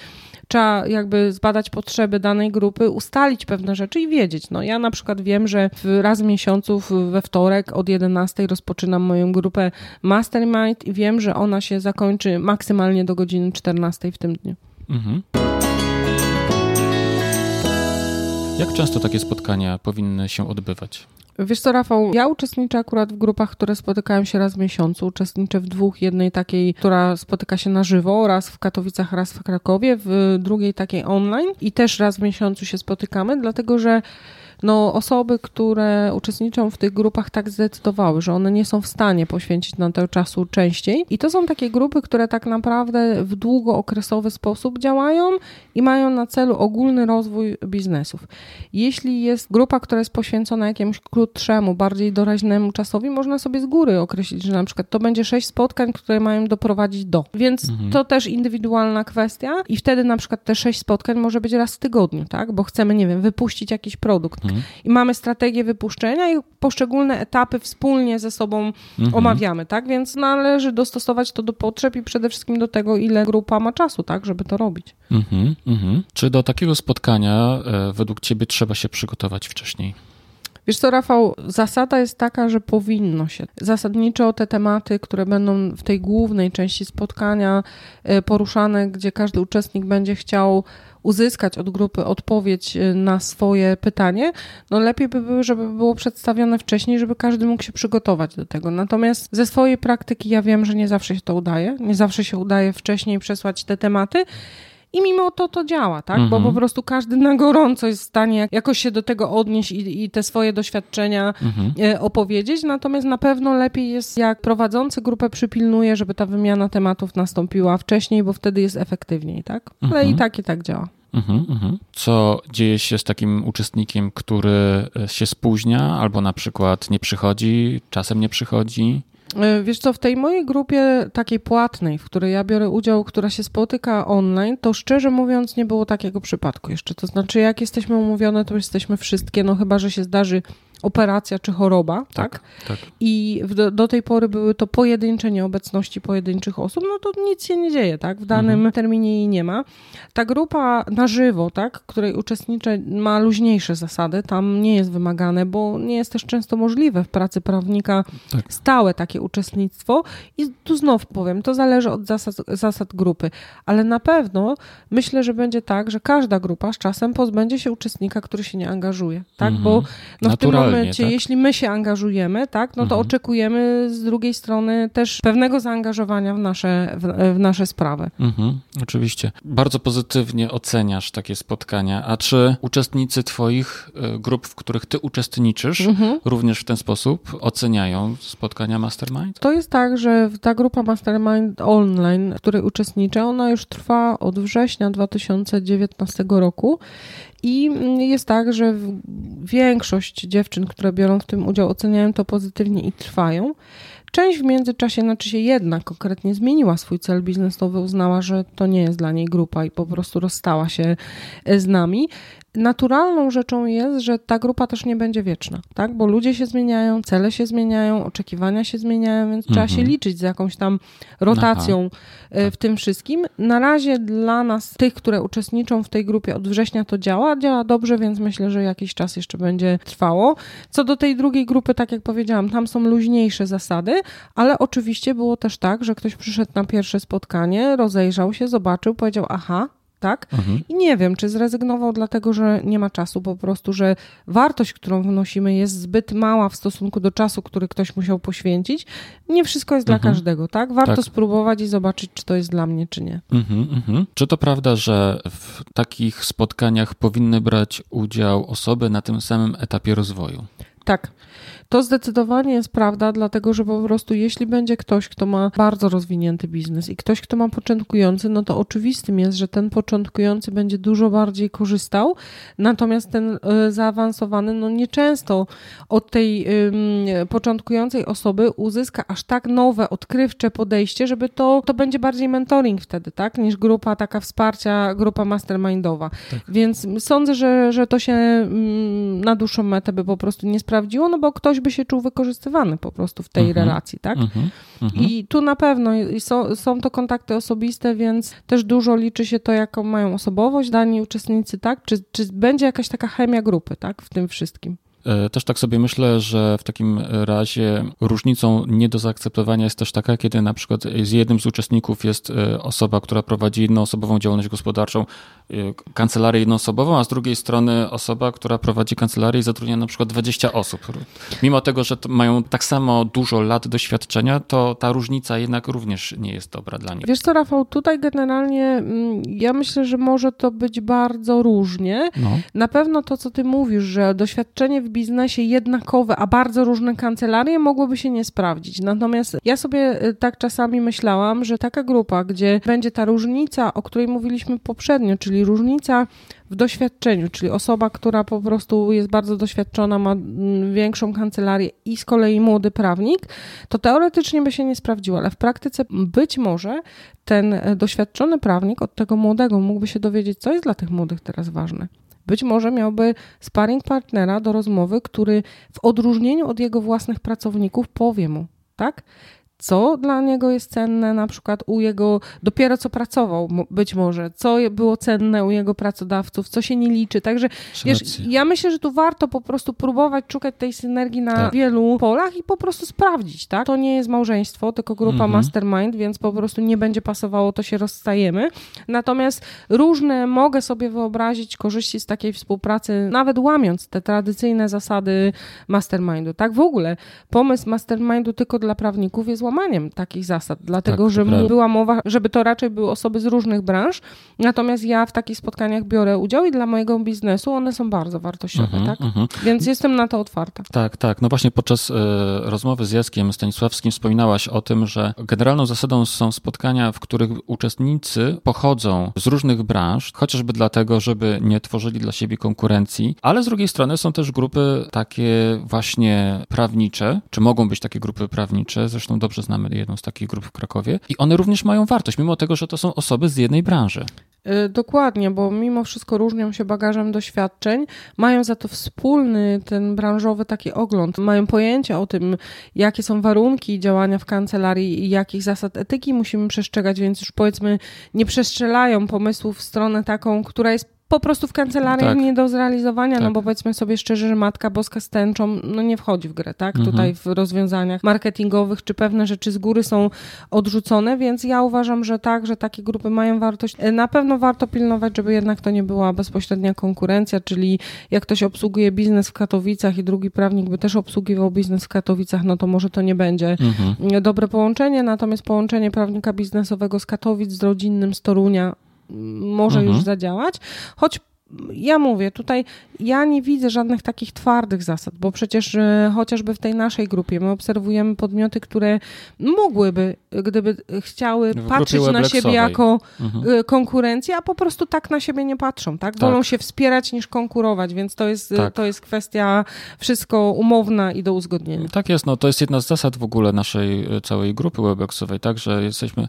trzeba jakby zbadać potrzeby danej grupy, ustalić pewne rzeczy i wiedzieć. No ja na przykład wiem, że raz w miesiącu we wtorek od 11 rozpoczynam moją grupę Mastermind i wiem, że ona się zakończy maksymalnie do godziny 14 w tym dniu. Mhm.
Jak często takie spotkania powinny się odbywać?
Wiesz co, Rafał, ja uczestniczę akurat w grupach, które spotykają się raz w miesiącu. Uczestniczę w dwóch, jednej takiej, która spotyka się na żywo, raz w Katowicach, raz w Krakowie, w drugiej takiej online i też raz w miesiącu się spotykamy, dlatego że no, osoby, które uczestniczą w tych grupach tak zdecydowały, że one nie są w stanie poświęcić na to czasu częściej. I to są takie grupy, które tak naprawdę w długookresowy sposób działają i mają na celu ogólny rozwój biznesów. Jeśli jest grupa, która jest poświęcona jakiemuś krótszemu, bardziej doraźnemu czasowi, można sobie z góry określić, że na przykład to będzie sześć spotkań, które mają doprowadzić do. Więc mhm. to też indywidualna kwestia i wtedy na przykład te sześć spotkań może być raz w tygodniu, tak? Bo chcemy, nie wiem, wypuścić jakiś produkt. Mhm. I mamy strategię wypuszczenia i poszczególne etapy wspólnie ze sobą mhm. omawiamy, tak? Więc należy dostosować to do potrzeb i przede wszystkim do tego, ile grupa ma czasu, tak? Żeby to robić. Mhm,
mhm. Czy do takiego spotkania e, według Ciebie trzeba się przygotować wcześniej?
Wiesz co, Rafał, zasada jest taka, że powinno się. Zasadniczo te tematy, które będą w tej głównej części spotkania e, poruszane, gdzie każdy uczestnik będzie chciał uzyskać od grupy odpowiedź y, na swoje pytanie, no lepiej by było, żeby było przedstawione wcześniej, żeby każdy mógł się przygotować do tego. Natomiast ze swojej praktyki ja wiem, że nie zawsze się to udaje, nie zawsze się udaje wcześniej przesłać te tematy. I mimo to to działa, tak? Mhm. Bo po prostu każdy na gorąco jest w stanie jakoś się do tego odnieść i, i te swoje doświadczenia mhm. E, opowiedzieć. Natomiast na pewno lepiej jest, jak prowadzący grupę przypilnuje, żeby ta wymiana tematów nastąpiła wcześniej, bo wtedy jest efektywniej, tak? Ale mhm. i tak i tak działa. Mhm,
mhm. Co dzieje się z takim uczestnikiem, który się spóźnia albo na przykład nie przychodzi, czasem nie przychodzi?
E, wiesz co, w tej mojej grupie takiej płatnej, w której ja biorę udział, która się spotyka online, to szczerze mówiąc nie było takiego przypadku jeszcze. To znaczy, jak jesteśmy umówione, to jesteśmy wszystkie, no chyba, że się zdarzy operacja czy choroba, tak? tak? tak. I do, do, tej pory były to pojedyncze nieobecności pojedynczych osób, no to nic się nie dzieje, tak? W danym mhm. terminie jej nie ma. Ta grupa na żywo, tak, której uczestniczę, ma luźniejsze zasady, tam nie jest wymagane, bo nie jest też często możliwe w pracy prawnika tak. stałe takie uczestnictwo i tu znów powiem, to zależy od zasad, zasad grupy, ale na pewno myślę, że będzie tak, że każda grupa z czasem pozbędzie się uczestnika, który się nie angażuje, tak? Mhm. Bo no, w tym momencie, tak? jeśli my się angażujemy, tak, no to mhm. oczekujemy z drugiej strony też pewnego zaangażowania w nasze, w, w nasze sprawy. Mhm,
oczywiście. Bardzo pozytywnie oceniasz takie spotkania. A czy uczestnicy Twoich e, grup, w których Ty uczestniczysz, mhm. również w ten sposób oceniają spotkania Mastermind?
To jest tak, że ta grupa Mastermind Online, w której uczestniczę, ona już trwa od września 2019 roku i jest tak, że większość dziewczyn, które biorą w tym udział, oceniają to pozytywnie i trwają. Część w międzyczasie, znaczy się jedna konkretnie zmieniła swój cel biznesowy, uznała, że to nie jest dla niej grupa i po prostu rozstała się z nami naturalną rzeczą jest, że ta grupa też nie będzie wieczna, tak? Bo ludzie się zmieniają, cele się zmieniają, oczekiwania się zmieniają, więc trzeba się mhm. liczyć z jakąś tam rotacją Aha. E, w tym wszystkim. Na razie dla nas, tych, które uczestniczą w tej grupie od września, to działa. Działa dobrze, więc myślę, że jakiś czas jeszcze będzie trwało. Co do tej drugiej grupy, tak jak powiedziałam, tam są luźniejsze zasady, ale oczywiście było też tak, że ktoś przyszedł na pierwsze spotkanie, rozejrzał się, zobaczył, powiedział: Aha, tak? Mhm. I nie wiem, czy zrezygnował dlatego, że nie ma czasu, po prostu, że wartość, którą wnosimy jest zbyt mała w stosunku do czasu, który ktoś musiał poświęcić. Nie wszystko jest mhm. dla każdego, tak? Warto tak. spróbować i zobaczyć, czy to jest dla mnie, czy nie. Mhm,
mhm. czy to prawda, że w takich spotkaniach powinny brać udział osoby na tym samym etapie rozwoju?
Tak. To zdecydowanie jest prawda, dlatego że po prostu jeśli będzie ktoś, kto ma bardzo rozwinięty biznes i ktoś, kto ma początkujący, no to oczywistym jest, że ten początkujący będzie dużo bardziej korzystał, natomiast ten y, zaawansowany, no nieczęsto od tej początkującej osoby uzyska aż tak nowe, odkrywcze podejście, żeby to, to będzie bardziej mentoring wtedy, tak, niż grupa taka wsparcia, grupa mastermindowa. Tak. Więc sądzę, że, że to się na dłuższą metę by po prostu nie sprawdziło, no bo ktoś by się czuł wykorzystywany po prostu w tej mhm. relacji, tak? Mhm. Mhm. I tu na pewno są, są to kontakty osobiste, więc też dużo liczy się to, jaką mają osobowość dani uczestnicy, tak? Czy, czy będzie jakaś taka chemia grupy, tak? W tym wszystkim.
E, też tak sobie myślę, że w takim razie różnicą nie do zaakceptowania jest też taka, kiedy na przykład z jednym z uczestników jest e, osoba, która prowadzi jednoosobową działalność gospodarczą, e, kancelarię jednoosobową, a z drugiej strony osoba, która prowadzi kancelarię i zatrudnia na przykład 20 osób. Mimo tego, że mają tak samo dużo lat doświadczenia, to ta różnica jednak również nie jest dobra dla nich.
Wiesz co, Rafał, tutaj generalnie mm, ja myślę, że może to być bardzo różnie. No. Na pewno to, co ty mówisz, że doświadczenie w biznesie jednakowe, a bardzo różne kancelarie mogłyby się nie sprawdzić. Natomiast ja sobie y, tak czasami myślałam, że taka grupa, gdzie będzie ta różnica, o której mówiliśmy poprzednio, czyli różnica w doświadczeniu, czyli osoba, która po prostu jest bardzo doświadczona, ma mm, większą kancelarię i z kolei młody prawnik, to teoretycznie by się nie sprawdziło, ale w praktyce być może ten e, doświadczony prawnik od tego młodego mógłby się dowiedzieć, co jest dla tych młodych teraz ważne. Być może miałby sparring partnera do rozmowy, który w odróżnieniu od jego własnych pracowników powie mu, tak? Co dla niego jest cenne, na przykład u jego, dopiero co pracował być może, co było cenne u jego pracodawców, co się nie liczy. Także wiesz, ja myślę, że tu warto po prostu próbować szukać tej synergii na tak. wielu polach i po prostu sprawdzić, tak? To nie jest małżeństwo, tylko grupa mhm. mastermind, więc po prostu nie będzie pasowało, to się rozstajemy. Natomiast różne mogę sobie wyobrazić korzyści z takiej współpracy, nawet łamiąc te tradycyjne zasady mastermindu. Tak w ogóle pomysł mastermindu tylko dla prawników jest łamaniem takich zasad, dlatego tak, że prawda. była mowa, żeby to raczej były osoby z różnych branż, natomiast ja w takich spotkaniach biorę udział i dla mojego biznesu one są bardzo wartościowe, uh-huh, tak? Uh-huh. Więc jestem na to otwarta.
Tak, tak. No właśnie podczas y, rozmowy z Jackiem Stanisławskim wspominałaś o tym, że generalną zasadą są spotkania, w których uczestnicy pochodzą z różnych branż, chociażby dlatego, żeby nie tworzyli dla siebie konkurencji, ale z drugiej strony są też grupy takie właśnie prawnicze, czy mogą być takie grupy prawnicze, zresztą dobrze dobrze znamy jedną z takich grup w Krakowie. I one również mają wartość, mimo tego, że to są osoby z jednej branży.
Y, dokładnie, bo mimo wszystko różnią się bagażem doświadczeń, mają za to wspólny ten branżowy taki ogląd, mają pojęcie o tym, jakie są warunki działania w kancelarii i jakich zasad etyki musimy przestrzegać, więc już powiedzmy nie przestrzelają pomysłów w stronę taką, która jest po prostu w kancelarii tak. nie do zrealizowania, no tak. no bo powiedzmy sobie szczerze, że Matka Boska z tęczą no nie wchodzi w grę, tak? Mhm. Tutaj w rozwiązaniach marketingowych, czy pewne rzeczy z góry są odrzucone, więc ja uważam, że tak, że takie grupy mają wartość. E, na pewno warto pilnować, żeby jednak to nie była bezpośrednia konkurencja, czyli jak ktoś obsługuje biznes w Katowicach i drugi prawnik by też obsługiwał biznes w Katowicach, no to może to nie będzie mhm. dobre połączenie, natomiast połączenie prawnika biznesowego z Katowic z rodzinnym z Torunia może mhm. już zadziałać, choć ja mówię, tutaj ja nie widzę żadnych takich twardych zasad, bo przecież e, chociażby w tej naszej grupie my obserwujemy podmioty, które mogłyby, gdyby chciały patrzeć na siebie jako mhm. E, konkurencję, a po prostu tak na siebie nie patrzą, tak? Wolą tak. się wspierać niż konkurować, więc to jest, tak. to jest kwestia wszystko umowna i do uzgodnienia.
Tak jest, no to jest jedna z zasad w ogóle naszej e, całej grupy Webexowej, tak, że jesteśmy,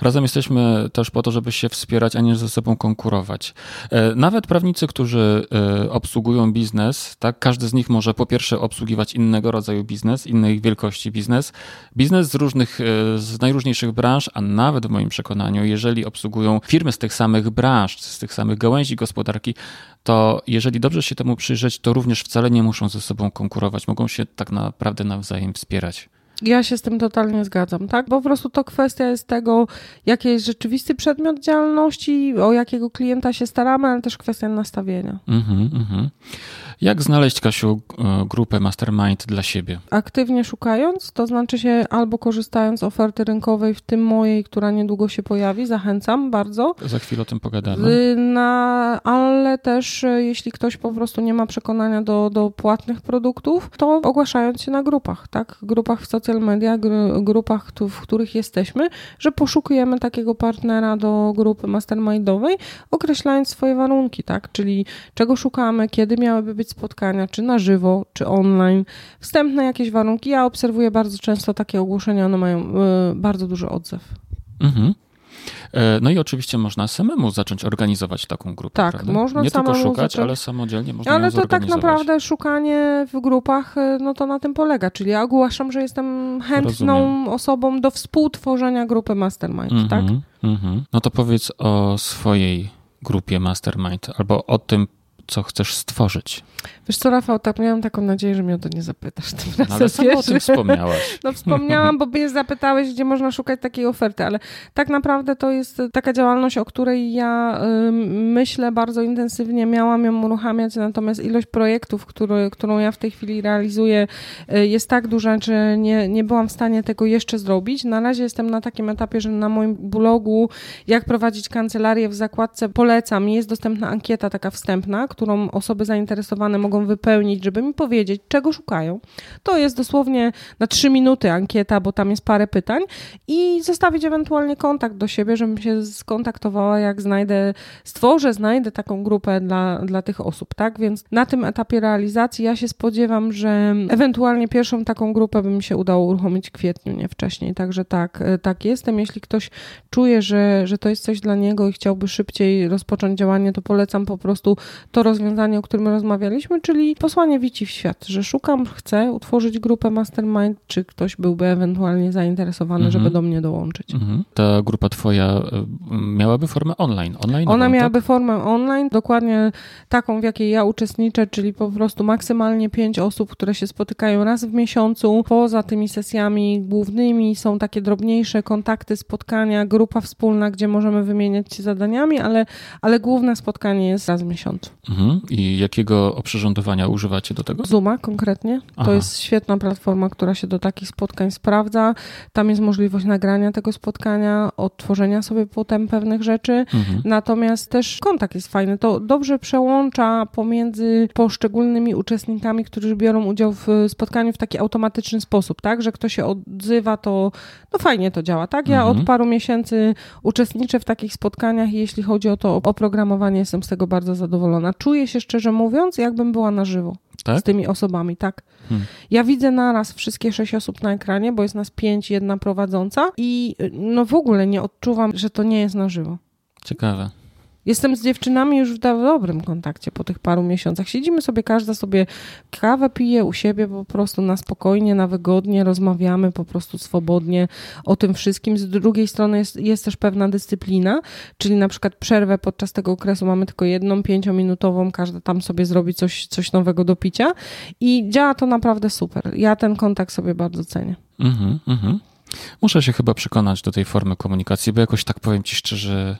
razem jesteśmy też po to, żeby się wspierać, a nie ze sobą konkurować. Nawet, prawda, prawnicy, którzy e, obsługują biznes, tak, każdy z nich może po pierwsze obsługiwać innego rodzaju biznes, innej wielkości biznes, biznes z różnych, e, z najróżniejszych branż, a nawet w moim przekonaniu, jeżeli obsługują firmy z tych samych branż, z tych samych gałęzi gospodarki, to jeżeli dobrze się temu przyjrzeć, to również wcale nie muszą ze sobą konkurować, mogą się tak naprawdę nawzajem wspierać.
Ja się z tym totalnie zgadzam, tak? Bo po prostu to kwestia jest tego, jaki jest rzeczywisty przedmiot działalności, o jakiego klienta się staramy, ale też kwestia nastawienia. Mhm, mhm.
Jak znaleźć, Kasiu, e, grupę Mastermind dla siebie?
Aktywnie szukając, to znaczy się albo korzystając z oferty rynkowej, w tym mojej, która niedługo się pojawi, zachęcam bardzo.
Za chwilę o tym pogadamy.
Na, ale też e, jeśli ktoś po prostu nie ma przekonania do, do płatnych produktów, to ogłaszając się na grupach, tak? Grupach w social media, grupach, w których jesteśmy, że poszukujemy takiego partnera do grupy mastermindowej, określając swoje warunki, tak? Czyli czego szukamy, kiedy miałyby być spotkania, czy na żywo, czy online, wstępne jakieś warunki. Ja obserwuję bardzo często takie ogłoszenia, one mają y, bardzo duży odzew. Mhm.
E, no i oczywiście można samemu zacząć organizować taką grupę.
Tak,
prawda?
można
Nie
tylko
szukać,
zacząć...
ale samodzielnie można
Ale
to
tak naprawdę szukanie w grupach, y, no to na tym polega. Czyli ja ogłaszam, że jestem chętną Rozumiem. osobą do współtworzenia grupy Mastermind, mm -hmm, tak? Mm -hmm.
No to powiedz o swojej grupie Mastermind albo o tym, co chcesz stworzyć.
Wiesz co, Rafał, tak miałam taką nadzieję, że mnie o to nie zapytasz tym razem.
No, ale sama o tym wspomniałaś.
No wspomniałam, bo mnie zapytałeś, gdzie można szukać takiej oferty, ale tak naprawdę to jest taka działalność, o której ja y, myślę bardzo intensywnie, miałam ją uruchamiać, natomiast ilość projektów, który, którą ja w tej chwili realizuję y, jest tak duża, że nie, nie byłam w stanie tego jeszcze zrobić. Na razie jestem na takim etapie, że na moim blogu, jak prowadzić kancelarię w zakładce polecam, jest dostępna ankieta taka wstępna, którą osoby zainteresowane mogą wypełnić, żeby mi powiedzieć, czego szukają. To jest dosłownie na trzy minuty ankieta, bo tam jest parę pytań i zostawić ewentualnie kontakt do siebie, żebym się skontaktowała, jak znajdę, stworzę, znajdę taką grupę dla, dla tych osób, tak? Więc na tym etapie realizacji ja się spodziewam, że ewentualnie pierwszą taką grupę by mi się udało uruchomić w kwietniu, nie wcześniej. Także tak, e, tak jestem. Jeśli ktoś czuje, że, że to jest coś dla niego i chciałby szybciej rozpocząć działanie, to polecam po prostu to rozwiązanie, o którym rozmawialiśmy, czyli posłanie Wici w świat, że szukam, chcę utworzyć grupę Mastermind, czy ktoś byłby ewentualnie zainteresowany, mhm. żeby do mnie dołączyć. Mhm.
Ta grupa twoja y, miałaby formę online? online
Ona miałaby tak? formę online, dokładnie taką, w jakiej ja uczestniczę, czyli po prostu maksymalnie pięć osób, które się spotykają raz w miesiącu. Poza tymi sesjami głównymi są takie drobniejsze kontakty, spotkania, grupa wspólna, gdzie możemy wymieniać się zadaniami, ale, ale główne spotkanie jest raz w miesiącu.
Mhm. I jakiego oprzyrządowania używacie do tego?
Zuma konkretnie. Aha. To jest świetna platforma, która się do takich spotkań sprawdza. Tam jest możliwość nagrania tego spotkania, odtworzenia sobie potem pewnych rzeczy. Mhm. Natomiast też kontakt jest fajny. To dobrze przełącza pomiędzy poszczególnymi uczestnikami, którzy biorą udział w spotkaniu w taki automatyczny sposób, tak? Że kto się odzywa, to no fajnie to działa, tak? Ja mhm. od paru miesięcy uczestniczę w takich spotkaniach i jeśli chodzi o to oprogramowanie, jestem z tego bardzo zadowolona. Czuję się szczerze mówiąc, jakbym była na żywo. Tak? Z tymi osobami, tak. Hmm. Ja widzę naraz wszystkie sześć osób na ekranie, bo jest nas pięć, jedna prowadząca i no w ogóle nie odczuwam, że to nie jest na żywo.
Ciekawe.
Jestem z dziewczynami już w dobrym kontakcie po tych paru miesiącach. Siedzimy sobie, każda sobie kawę pije u siebie po prostu na spokojnie, na wygodnie, rozmawiamy po prostu swobodnie o tym wszystkim. Z drugiej strony jest, jest też pewna dyscyplina, czyli na przykład przerwę podczas tego okresu mamy tylko jedną, pięciominutową, każda tam sobie zrobi coś, coś nowego do picia i działa to naprawdę super. Ja ten kontakt sobie bardzo cenię. Mhm,
mhm. Muszę się chyba przekonać do tej formy komunikacji, bo jakoś tak powiem ci szczerze,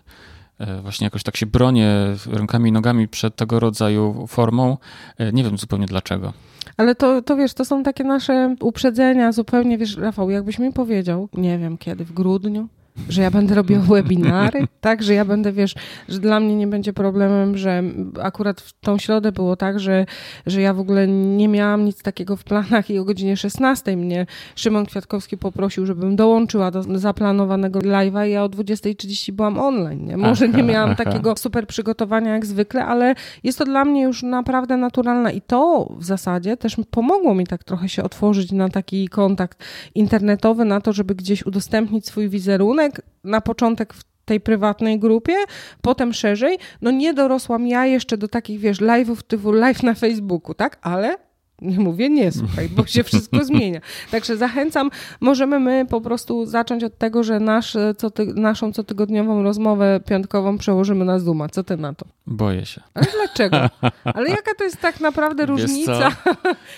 właśnie jakoś tak się bronię rękami i nogami przed tego rodzaju formą. E, nie wiem zupełnie dlaczego.
Ale to, to wiesz, to są takie nasze uprzedzenia zupełnie, wiesz, Rafał, jakbyś mi powiedział, nie wiem kiedy, w grudniu, że ja będę robiła webinary, tak, że ja będę, wiesz, że dla mnie nie będzie problemem, że akurat w tą środę było tak, że, że ja w ogóle nie miałam nic takiego w planach i o godzinie 16 mnie Szymon Kwiatkowski poprosił, żebym dołączyła do zaplanowanego live'a i ja o 20.30 byłam online, nie? Może nie miałam takiego super przygotowania jak zwykle, ale jest to dla mnie już naprawdę naturalne i to w zasadzie też pomogło mi tak trochę się otworzyć na taki kontakt internetowy, na to, żeby gdzieś udostępnić swój wizerunek, na początek w tej prywatnej grupie, potem szerzej. No nie dorosłam ja jeszcze do takich, wiesz, live'ów typu live na Facebooku, tak? Ale Nie mówię nie, słuchaj, bo się wszystko zmienia. Także zachęcam, możemy my po prostu zacząć od tego, że nasz, co ty, naszą cotygodniową rozmowę piątkową przełożymy na Zooma. Co ty na to?
Boję się.
Ale dlaczego? Ale jaka to jest tak naprawdę różnica?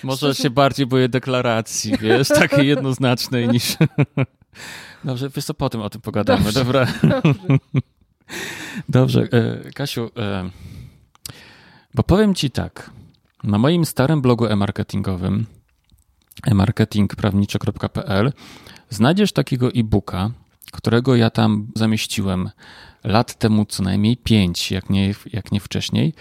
Może się bardziej boję deklaracji, wiesz, takiej jednoznacznej niż... Dobrze, wiesz co, potem o tym pogadamy, Dobrze. dobra? Dobrze. Dobrze, e, Kasiu, e, bo powiem ci tak, na moim starym blogu e-marketingowym e-marketingprawnicze.pl znajdziesz takiego e-booka, którego ja tam zamieściłem lat temu co najmniej pięć, jak nie, jak nie wcześniej.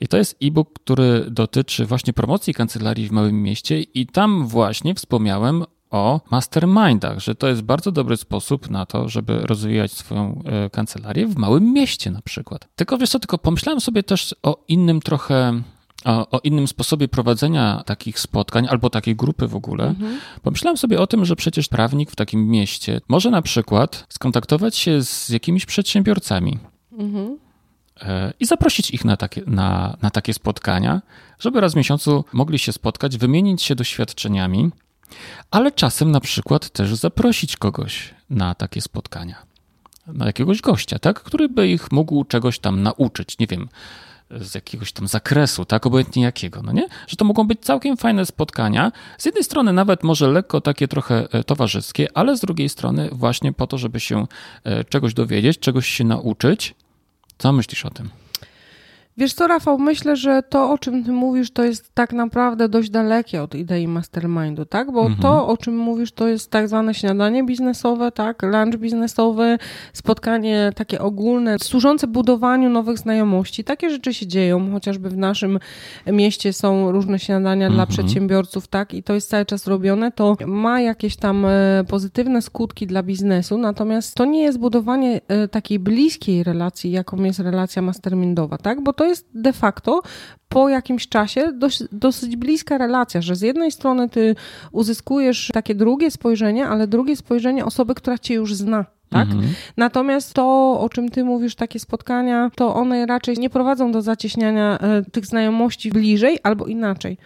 I to jest e-book, który dotyczy właśnie promocji kancelarii w małym mieście i tam właśnie wspomniałem o mastermindach, że to jest bardzo dobry sposób na to, żeby rozwijać swoją e, kancelarię w małym mieście na przykład. Tylko wiesz co, tylko pomyślałem sobie też o innym trochę o, o, innym sposobie prowadzenia takich spotkań albo takiej grupy w ogóle, mhm. pomyślałem sobie o tym, że przecież prawnik w takim mieście może na przykład skontaktować się z jakimiś przedsiębiorcami. Mhm. E, I zaprosić ich na takie, na, na takie spotkania, żeby raz w miesiącu mogli się spotkać, wymienić się doświadczeniami, ale czasem na przykład też zaprosić kogoś na takie spotkania. Na jakiegoś gościa, tak? Który by ich mógł czegoś tam nauczyć. Nie wiem, z jakiegoś tam zakresu, tak, obojętnie jakiego, no nie? Że to mogą być całkiem fajne spotkania. Z jednej strony nawet może lekko takie trochę e, towarzyskie, ale z drugiej strony właśnie po to, żeby się e, czegoś dowiedzieć, czegoś się nauczyć. Co myślisz o tym?
Wiesz co, Rafał, myślę, że to, o czym ty mówisz, to jest tak naprawdę dość dalekie od idei mastermindu, tak? Bo mhm. to, o czym mówisz, to jest tak zwane śniadanie biznesowe, tak? Lunch biznesowy, spotkanie takie ogólne, służące budowaniu nowych znajomości. Takie rzeczy się dzieją, chociażby w naszym mieście są różne śniadania mhm. dla przedsiębiorców, tak? I to jest cały czas robione. To ma jakieś tam e, pozytywne skutki dla biznesu, natomiast to nie jest budowanie e, takiej bliskiej relacji, jaką jest relacja mastermindowa, tak? Bo to to jest de facto po jakimś czasie dość, dosyć bliska relacja, że z jednej strony ty uzyskujesz takie drugie spojrzenie, ale drugie spojrzenie osoby, która cię już zna tak? Mhm. Natomiast to, o czym ty mówisz, takie spotkania, to one raczej nie prowadzą do zacieśniania e, tych znajomości bliżej albo inaczej.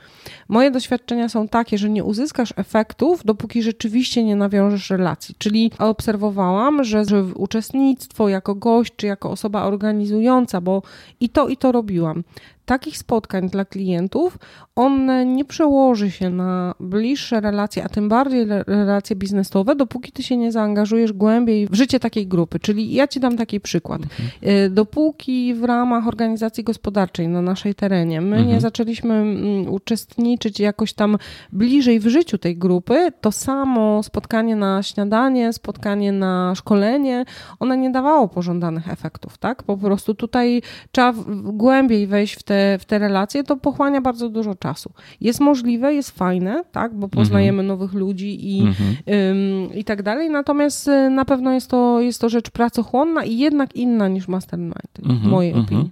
Moje doświadczenia są takie, że nie uzyskasz efektów, dopóki rzeczywiście nie nawiążesz relacji. Czyli obserwowałam, że, że uczestnictwo jako gość czy jako osoba organizująca, bo i to, i to robiłam, takich spotkań dla klientów, on nie przełoży się na bliższe relacje, a tym bardziej relacje biznesowe, dopóki ty się nie zaangażujesz głębiej w życie takiej grupy. Czyli ja ci dam taki przykład. Mhm. Y, dopóki w ramach organizacji gospodarczej na naszej terenie my mhm. nie zaczęliśmy mm, uczestniczyć jakoś tam bliżej w życiu tej grupy, to samo spotkanie na śniadanie, spotkanie na szkolenie, one nie dawało pożądanych efektów, tak? Po prostu tutaj trzeba głębiej wejść w te te, w te relacje, to pochłania bardzo dużo czasu. Jest możliwe, jest fajne, tak, bo poznajemy mhm. nowych ludzi i, mhm. ym, i tak dalej, natomiast y, na pewno jest to, jest to rzecz pracochłonna i jednak inna niż mastermind, w mhm, mojej opinii.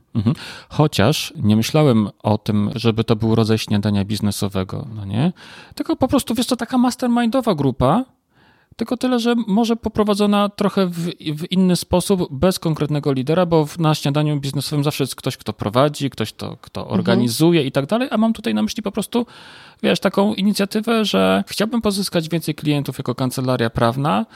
Chociaż nie myślałem o tym, żeby to był rodzaj śniadania biznesowego, no nie? Tylko po prostu, wiesz to taka mastermindowa grupa, tylko tyle, że może poprowadzona trochę w, w, inny sposób, bez konkretnego lidera, bo na śniadaniu biznesowym zawsze jest ktoś, kto prowadzi, ktoś, kto, kto mhm. organizuje i tak dalej, a mam tutaj na myśli po prostu, wiesz, taką inicjatywę, że chciałbym pozyskać więcej klientów jako kancelaria prawna,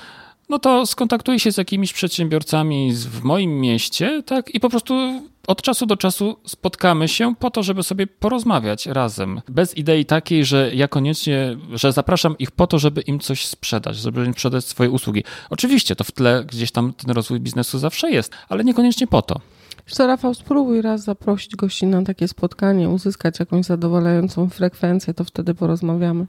no to skontaktuję się z jakimiś przedsiębiorcami w moim mieście, tak, i po prostu od czasu do czasu spotkamy się po to, żeby sobie porozmawiać razem. Bez idei takiej, że ja koniecznie, że zapraszam ich po to, żeby im coś sprzedać, żeby im sprzedać swoje usługi. Oczywiście to w tle gdzieś tam ten rozwój biznesu zawsze jest, ale niekoniecznie po to.
Co, Rafał, spróbuj raz zaprosić gości na takie spotkanie, uzyskać jakąś zadowalającą frekwencję, to wtedy porozmawiamy.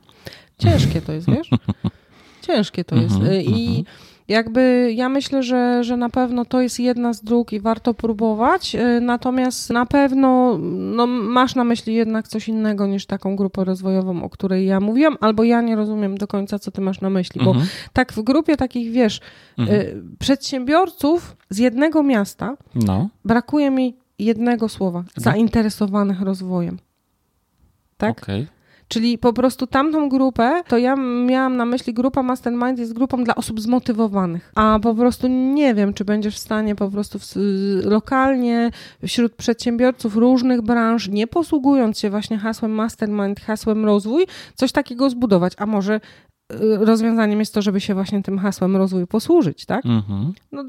Ciężkie to jest, wiesz? Ciężkie to jest. Mhm, I mhm jakby ja myślę, że, że na pewno to jest jedna z dróg i warto próbować, y, natomiast na pewno no, masz na myśli jednak coś innego niż taką grupę rozwojową, o której ja mówiłam, albo ja nie rozumiem do końca, co ty masz na myśli, mhm. bo tak w grupie takich, wiesz, y, mhm. przedsiębiorców z jednego miasta no. brakuje mi jednego słowa, zainteresowanych rozwojem. Tak? Okay. Czyli po prostu tamtą grupę, to ja miałam na myśli, grupa Mastermind jest grupą dla osób zmotywowanych, a po prostu nie wiem, czy będziesz w stanie po prostu w, lokalnie wśród przedsiębiorców różnych branż, nie posługując się właśnie hasłem Mastermind, hasłem rozwój, coś takiego zbudować, a może rozwiązaniem jest to, żeby się właśnie tym hasłem rozwój posłużyć, tak? Mm-hmm. No,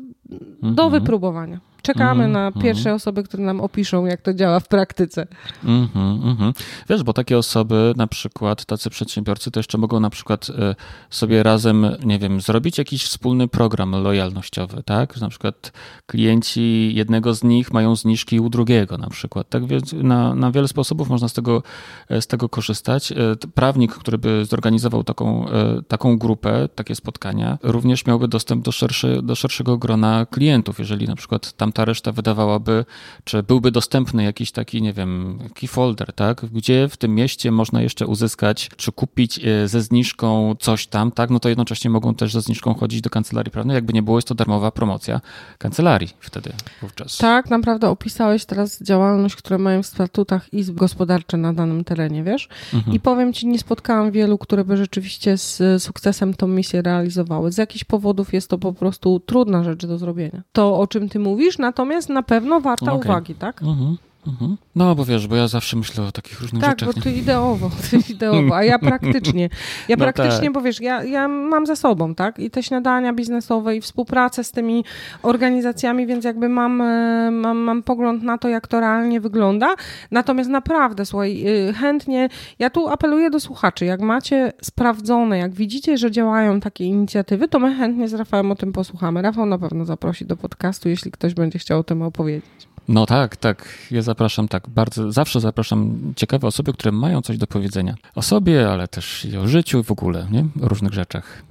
do mm-hmm. wypróbowania. Czekamy mm, na mhm. pierwsze osoby, które nam opiszą, jak to działa w praktyce.
Mm, mm, Wiesz, bo takie osoby, na przykład tacy przedsiębiorcy, to jeszcze mogą na przykład e, sobie razem, nie wiem, zrobić jakiś wspólny program lojalnościowy, tak? Na przykład klienci jednego z nich mają zniżki u drugiego na przykład. Tak więc na, na wiele sposobów można z tego, e, z tego korzystać. E, prawnik, który by zorganizował taką, taką grupę, takie spotkania, również miałby dostęp do, szerszy, do szerszego grona klientów, jeżeli na przykład tam ta reszta wydawałaby, czy byłby dostępny jakiś taki, nie wiem, key folder, tak, gdzie w tym mieście można jeszcze uzyskać, czy kupić e, ze zniżką coś tam, tak, no to jednocześnie mogą też ze zniżką chodzić do kancelarii prawnej, jakby nie było, jest to darmowa promocja kancelarii wtedy wówczas.
Tak, naprawdę opisałeś teraz działalność, które mają w statutach izb gospodarcze na danym terenie, wiesz, mhm. i powiem ci, nie spotkałam wielu, które by rzeczywiście z sukcesem tą misję realizowały. Z jakichś powodów jest to po prostu trudna rzecz do zrobienia. To, o czym ty mówisz, natomiast na pewno warta okay. uwagi, tak? Mhm.
Mhm. No, bo wiesz, bo ja zawsze myślę o takich różnych
tak,
rzeczach.
Tak, bo ty ideowo, ty ideowo, a ja praktycznie. Ja no praktycznie, tak. bo wiesz, ja, ja mam za sobą, tak? I te śniadania biznesowe i współpracę z tymi organizacjami, więc jakby mam, e, mam, mam pogląd na to, jak to realnie wygląda. Natomiast naprawdę, słuchaj, y, chętnie, ja tu apeluję do słuchaczy, jak macie sprawdzone, jak widzicie, że działają takie inicjatywy, to my chętnie z Rafałem o tym posłuchamy. Rafał na pewno zaprosi do podcastu, jeśli ktoś będzie chciał o tym opowiedzieć.
No tak, tak. Ja zapraszam tak bardzo, zawsze zapraszam ciekawe osoby, które mają coś do powiedzenia o sobie, ale też i o życiu w ogóle, nie? O różnych rzeczach.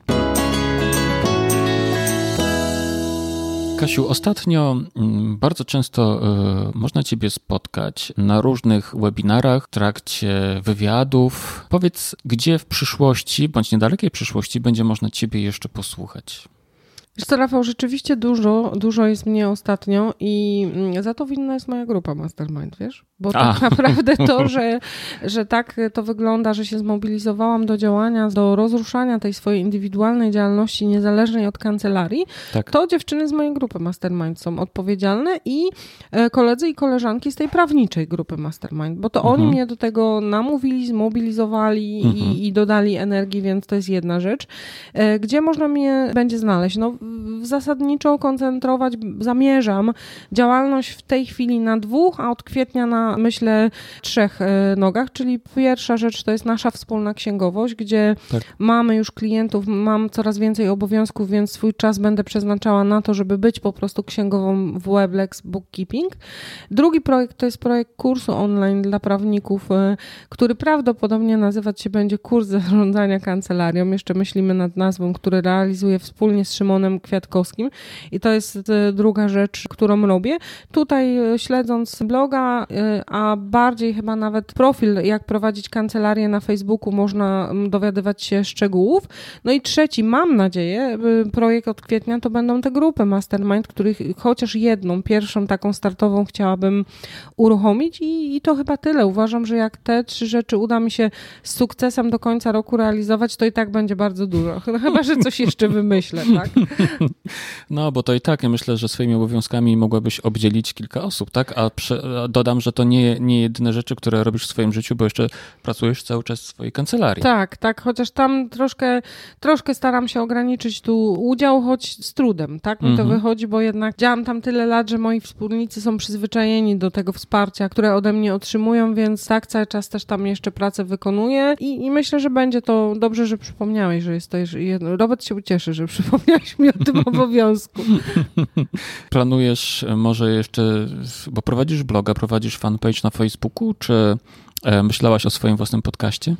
Kasiu, ostatnio mm, bardzo często y, można Ciebie spotkać na różnych webinarach, w trakcie wywiadów. Powiedz, gdzie w przyszłości, bądź niedalekiej przyszłości, będzie można Ciebie jeszcze posłuchać?
Wiesz co, Rafał, rzeczywiście dużo, dużo jest mnie ostatnio i mm, za to winna jest moja grupa Mastermind, wiesz? Bo tak A. naprawdę to, że, że tak to wygląda, że się zmobilizowałam do działania, do rozruszania tej swojej indywidualnej działalności niezależnej od kancelarii, tak. to dziewczyny z mojej grupy Mastermind są odpowiedzialne i e, koledzy i koleżanki z tej prawniczej grupy Mastermind, bo to mhm. oni mnie do tego namówili, zmobilizowali mhm. i, i dodali energii, więc to jest jedna rzecz. E, gdzie można mnie będzie znaleźć? No zasadniczo koncentrować, zamierzam działalność w tej chwili na dwóch, a od kwietnia na myślę trzech e, nogach, czyli pierwsza rzecz to jest nasza wspólna księgowość, gdzie tak. mamy już klientów, mam coraz więcej obowiązków, więc swój czas będę przeznaczała na to, żeby być po prostu księgową w Weblex Bookkeeping. Drugi projekt to jest projekt kursu online dla prawników, e, który prawdopodobnie nazywać się będzie kurs zarządzania kancelarią. Jeszcze myślimy nad nazwą, który realizuję wspólnie z Szymonem Kwiatkowskim i to jest e, druga rzecz, którą robię. Tutaj śledząc bloga, a bardziej chyba nawet profil, jak prowadzić kancelarię na Facebooku, można dowiadywać się szczegółów. No i trzeci, mam nadzieję, projekt od kwietnia to będą te grupy Mastermind, których chociaż jedną, pierwszą taką startową chciałabym uruchomić i, i to chyba tyle. Uważam, że jak te trzy rzeczy uda mi się z sukcesem do końca roku realizować, to i tak będzie bardzo dużo. Chyba, że coś jeszcze wymyślę, tak?
No, bo to i tak, ja myślę, że swoimi obowiązkami mogłabyś obdzielić kilka osób, tak? A, prze, a dodam, że to nie, nie jedyne rzeczy, które robisz w swoim życiu, bo jeszcze pracujesz cały czas w swojej kancelarii.
Tak, tak, chociaż tam troszkę, troszkę staram się ograniczyć tu udział, choć z trudem, tak? Mi to mhm. wychodzi, bo jednak działam tam tyle lat, że moi wspólnicy są przyzwyczajeni do tego wsparcia, które ode mnie otrzymują, więc tak, cały czas też tam jeszcze pracę wykonuję i, i myślę, że będzie to dobrze, że przypomniałeś, że jest to jedno. Robert się ucieszy, że przypomniałeś mi o tym obowiązku.
Planujesz może jeszcze, bo prowadzisz bloga, prowadzisz fanpage na Facebooku, czy e, myślałaś o swoim własnym podcaście?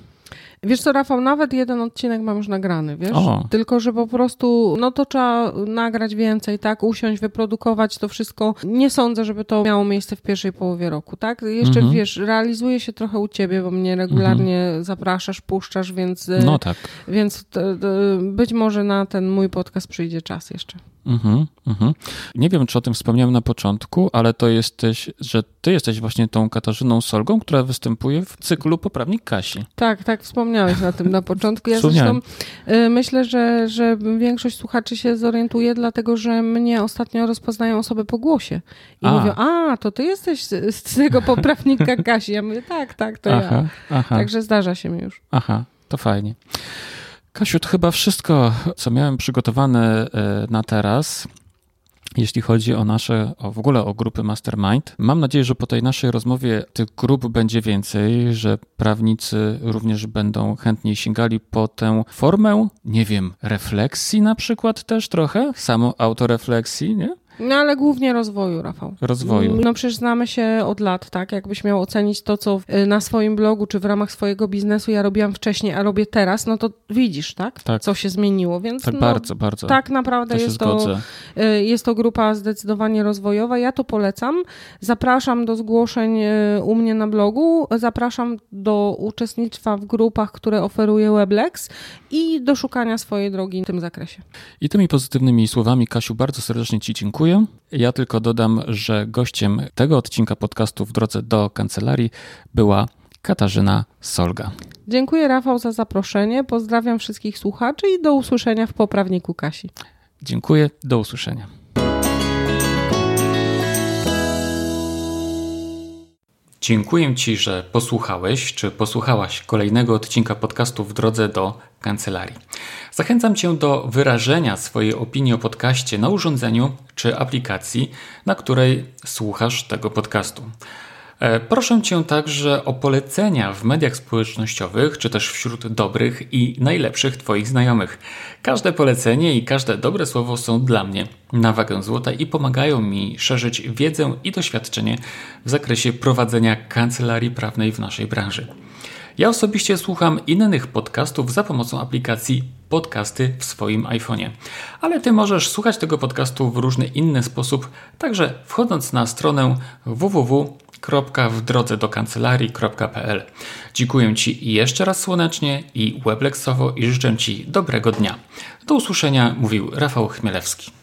Wiesz co, Rafał, nawet jeden odcinek mam już nagrany, wiesz? O. Tylko, że po prostu, no to trzeba nagrać więcej, tak? Usiąść, wyprodukować to wszystko. Nie sądzę, żeby to miało miejsce w pierwszej połowie roku, tak? Jeszcze, mhm. wiesz, realizuję się trochę u ciebie, bo mnie regularnie mhm. zapraszasz, puszczasz, więc...
No tak.
Więc to być może na ten mój podcast przyjdzie czas jeszcze.
Mhm, mhm. Nie wiem, czy o tym wspomniałem na początku, ale to jesteś, że ty jesteś właśnie tą Katarzyną Solgą, która występuje w cyklu Poprawnik Kasi.
Tak, tak, wspomniałeś na tym na początku. Ja zresztą y, myślę, że, że większość słuchaczy się zorientuje, dlatego że mnie ostatnio rozpoznają osoby po głosie i a. mówią, a, to ty jesteś z, z tego Poprawnika Kasi. Ja mówię, tak, tak, to aha, ja. Aha. Także zdarza się mi już.
Aha, to fajnie. Kasiu, to chyba wszystko, co miałem przygotowane e, na teraz. Jeśli chodzi o nasze, o w ogóle o grupy Mastermind, mam nadzieję, że po tej naszej rozmowie tych grup będzie więcej, że prawnicy również będą chętniej sięgali po tę formę, nie wiem, refleksji na przykład też trochę, samo autorefleksji, nie?
No ale głównie rozwoju, Rafał.
Rozwoju.
No przecież znamy się od lat, tak? Jakbyś miał ocenić to, co y, na swoim blogu czy w ramach swojego biznesu ja robiłam wcześniej, a robię teraz, no to widzisz, tak? tak. Co się zmieniło, więc
tak
no,
bardzo, bardzo.
Tak naprawdę to jest, to, y, jest to grupa zdecydowanie rozwojowa. Ja to polecam. Zapraszam do zgłoszeń y, u mnie na blogu, zapraszam do uczestnictwa w grupach, które oferuje Weblex i do szukania swojej drogi w tym zakresie.
I tymi pozytywnymi słowami, Kasiu, bardzo serdecznie Ci dziękuję dziękuję. Ja tylko dodam, że gościem tego odcinka podcastu w drodze do kancelarii była Katarzyna Solga.
Dziękuję Rafał za zaproszenie. Pozdrawiam wszystkich słuchaczy i do usłyszenia w poprawniku Kasi.
Dziękuję, do usłyszenia. Dziękuję Ci, że posłuchałeś czy posłuchałaś kolejnego odcinka podcastu w drodze do kancelarii. Zachęcam Cię do wyrażenia swojej opinii o podcaście na urządzeniu czy aplikacji, na której słuchasz tego podcastu. E, proszę Cię także o polecenia w mediach społecznościowych, czy też wśród dobrych i najlepszych Twoich znajomych. Każde polecenie i każde dobre słowo są dla mnie na wagę złota i pomagają mi szerzyć wiedzę i doświadczenie w zakresie prowadzenia kancelarii prawnej w naszej branży. Ja osobiście słucham innych podcastów za pomocą aplikacji Podcasty w swoim iPhone'ie. Ale Ty możesz słuchać tego podcastu w różny inny sposób, także wchodząc na stronę www.wdrodze-do-kancelarii.pl. Dziękuję Ci jeszcze raz słonecznie i webleksowo i życzę Ci dobrego dnia. Do usłyszenia, mówił Rafał Chmielewski.